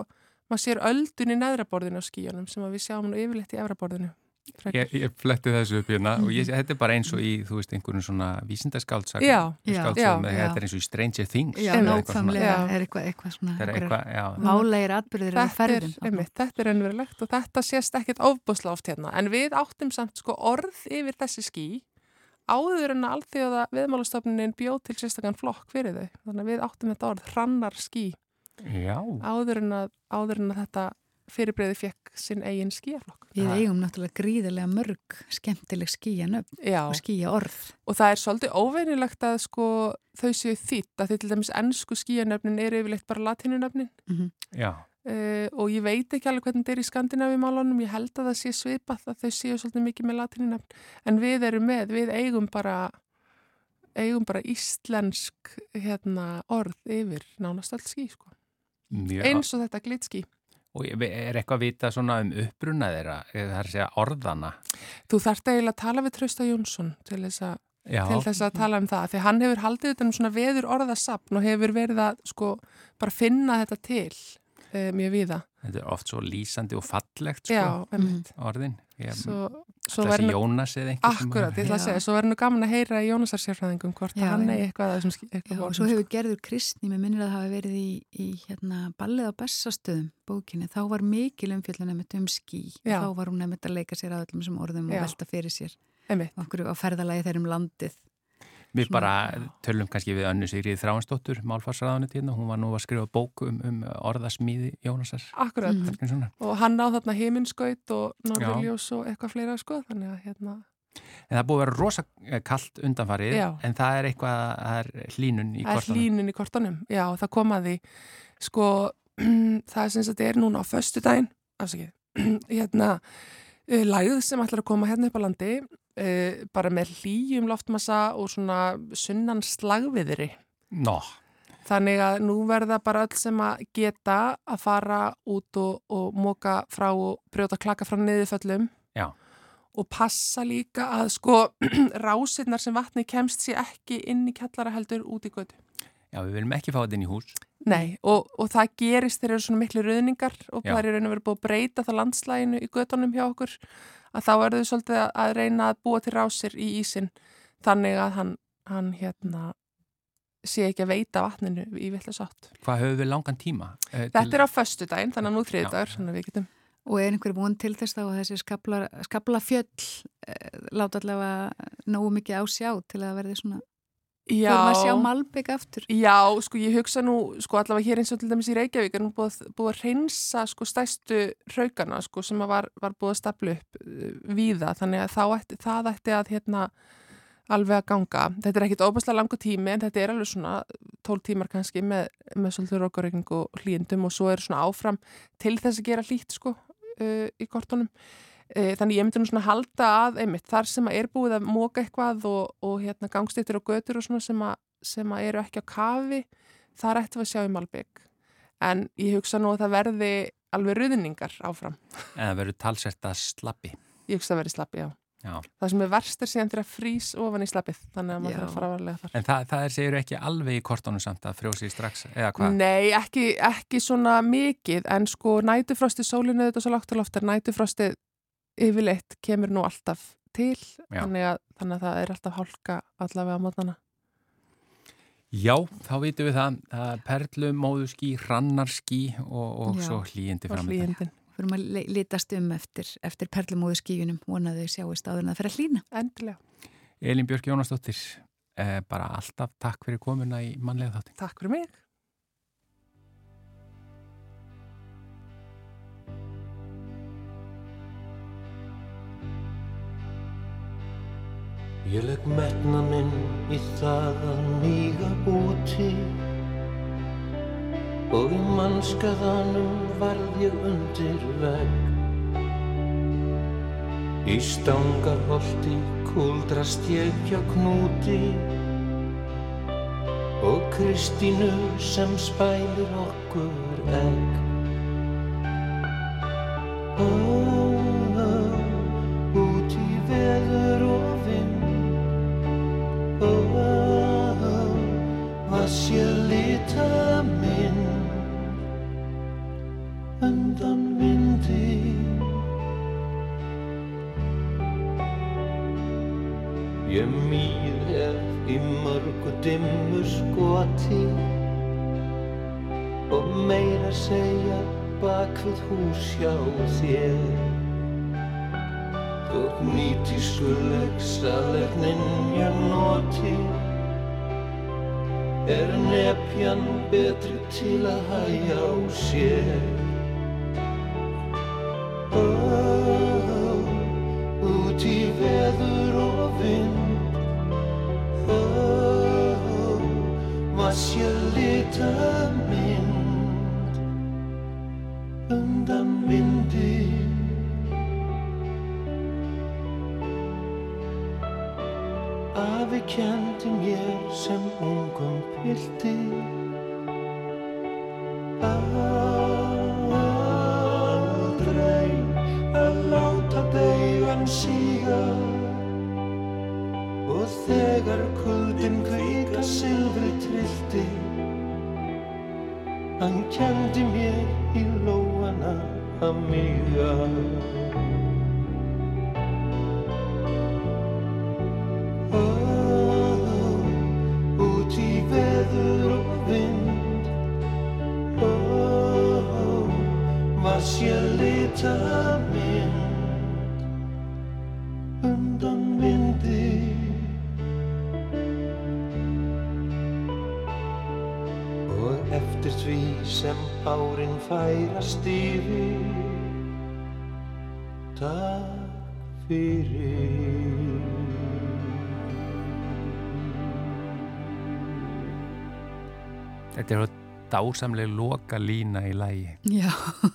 maður sér öldun í neðraborðinu á skíunum sem við sjáum nú yfirleitt í efraborðinu Ég, ég fletti þessu upp hérna og ég, þetta er bara eins og í, þú veist, einhverjum svona já. Þetta er eins og í Stranger Things. Já, eða eitthvað svona. Já. er eitthvað, eitthvað svona er eitthvað, málegir atbyrðir eða þetta er, einmitt, þetta er ennverulegt og þetta sést ekkert ofbúsla oft hérna. En við áttum samt sko orð yfir þessi skí áður en að alþjóða viðmálastofnunin bjóð til sérstakann flokk fyrir þau. Þannig að við áttum þetta orð hrannar skí Já, áður en að, áður en að þetta fyrirbreiði fekk sinn eigin skíaflokk. Við eigum náttúrulega gríðarlega mörg skemmtileg skíjanöfn Já. og skíja orð. Og það er svolítið óveinilegt að sko þau séu þýtt að því til dæmis ennsku skíjanöfnin eru yfirleitt bara latínunöfnin Já, uh, og ég veit ekki alveg hvernig þetta er í skandinavimálunum, ég held að það sé svipað að þau séu svolítið mikið með latínunöfn en við erum með, við eigum bara eigum bara íslensk hérna, orð yfir nánast öll skí sko. mjög eins og þetta glitski. Og er eitthvað að vita svona um uppruna þeirra, það er að orðana? Þú þarft eiginlega að tala við Trausta Jónsson til þess Já, til þess að tala um það, því hann hefur haldið þetta um svona veður orðasapn og hefur verið að sko bara finna þetta til e, mjög viða. þetta er oft svo lýsandi og fallegt sko, Já, einmitt. orðin. Ég, Svo, svo þessi verður nú, Jónas eða einhver sem- akkurat, ég ætla að segja, svo verður nú gaman að heyra í Jónasar sérfræðingum hvort Já, hann eigi eitthvað að þessum eitthvað og svo sko. hefur gerður kristni, mér minnir að það hafi verið í, í hérna, ballið á Bessastöðum bókinni, þá var mikil umfjöldun nefnt um skí Já. og þá var hún nefnt að leika sér að öllum sem orðum Já. og velta fyrir sér Einmitt. okkur á ferðalagi þeir um landið Við bara tölum kannski við önnu Sigrið Þráinsdóttur, málfarsraðanit hérna, hún var nú að skrifa bóku um, um orðasmíði Jónasar. Akkurat, Mm. Og hann á þarna heiminskaut og norðurljós og eitthvað fleira sko, þannig að hérna, En það búið að vera rosa kallt undanfarið, Já. en það er eitthvað, það er hlínun í það er hlínun í kortunum, já, það kom að því, sko, það er sem sagt er núna á föstu daginn, afsakið, hérna, uh, lægð sem ætlar að koma hérna upp á landi, uh, bara með hlýjum loftmassa og svona sunnan slagviðri. Nó, Þannig að nú verða bara öll sem að geta að fara út og, og móka frá og brjóta klaka frá niðurföllum. Já. Og passa líka að sko rásirnar sem vatni kemst sér ekki inn í kjallara heldur út í götu. Já, við viljum ekki fá þetta inn í hús. Nei, og, og það gerist þegar eru svona miklu rauðningar og Já. það er í raun og verið búið að breyta það landslæginu í göttunum hjá okkur að þá verður þau svolítið að- að reyna að búa til rásir í ísin þannig að hann, hann hérna sé ekki að veita vatninu í villis átt. Hvað höfum við langan tíma? eh, Þetta til- er á föstu daginn, þannig að nú þriðdagur, þannig að við getum. og er einhver von til þess þá að þessi skabla, skabla fjöll eh, láta allavega nógu mikið á sjá til að það verði svona Já, Förum að sjá Malbygg aftur. já, sko ég hugsa nú, sko allavega hér eins og til dæmis í Reykjavík er nú búið, búið að reynsa sko stæstu hraukana sko sem var, var búið að stapla upp uh, víða, þannig að ætti, það ætti að hérna alveg að ganga. Þetta er ekkit óbærslega langu tími en þetta er alveg svona 12 tímar kannski með, með svolítið rókareikning og hlýjendum og svo er svona áfram til þess að gera hlýtt sko uh, í kortunum. Uh, þannig ég myndi nú svona halda að einmitt þar sem að er búið að móka eitthvað og, og hérna gangstýttir og götur og svona sem að, sem að eru ekki á kafi, þar ættum við að sjá í Malbygg. En ég hugsa nú að það verði alveg ruðningar áfram. Það verður talsert að slappi. Ég hugsa að verði slappi, já. Já. Það sem er verst er síðan til að frýs ofan í slappið, þannig að maður þarf að fara varlega þar. En það, það er segjur ekki alveg í kortunum samt að frjósi strax, eða hvað? Nei, ekki, ekki svona mikið, en sko nætufrostið, sólinu þetta svo lágt til loftar, nætufrostið yfirleitt kemur nú alltaf til, þannig að, þannig að það er alltaf hálka allavega á mótnana. Já, þá vitum við það, það er perlu, móðuskí, hrannarskí og, og Já. svo hlýjindi fram hlýjendin. Fyrir að li- litast um eftir, eftir perlumóðu skíunum, vonaðu sjáist áður en það fyrir að hlýna. Endilega. Elin Björk Jónasdóttir, eh, bara alltaf takk fyrir komuna í mannlega þáttin. Takk fyrir mig. Ég legg metna minn í það að míga úti og í mannskaðanum varð ég undir vegg. Í stangarholti kúldrast ég hjá knúti og Kristínu sem spælir okkur egg. Hjá þér. Þótt nýtískuleg salernin ég noti er nepjan betri til að hæja á sér. Oh, Afi kendi mér sem ungum pildi Aldrei að láta deigan síga. Og þegar kuldin kvíka silfri trillti Hann kendi mér í lóana að míga færast yfir Takk fyrir Þetta er dásamleg loka lína í lægi. Já.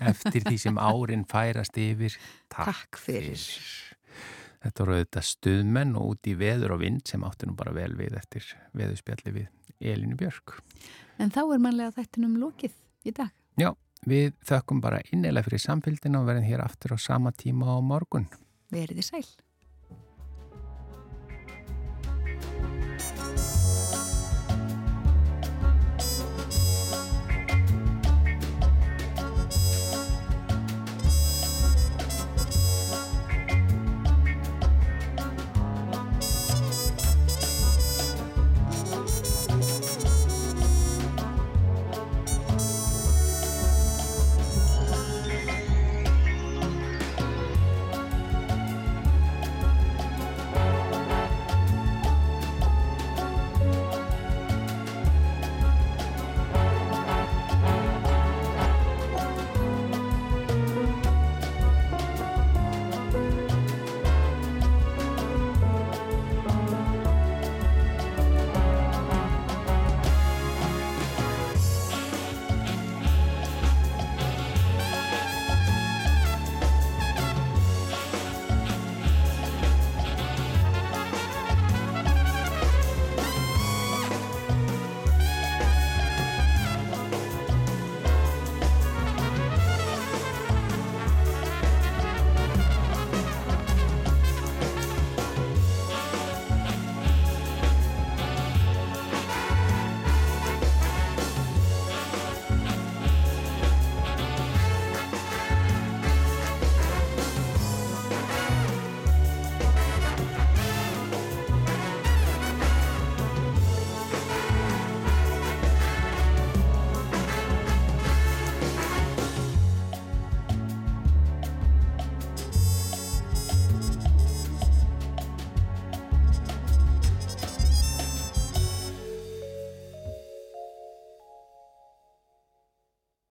Eftir því sem árin færast yfir, takk, Takk fyrir. Þetta voru auðvitað stuðmenn og út í veður og vind sem áttu nú bara vel við eftir veðurspjalli við Elinu Björk. En þá er mannlega þættinum lokið í dag. Já, við þökkum bara innilega fyrir samfélgina og verðum hér aftur á sama tíma á morgun. Verið þið sæl.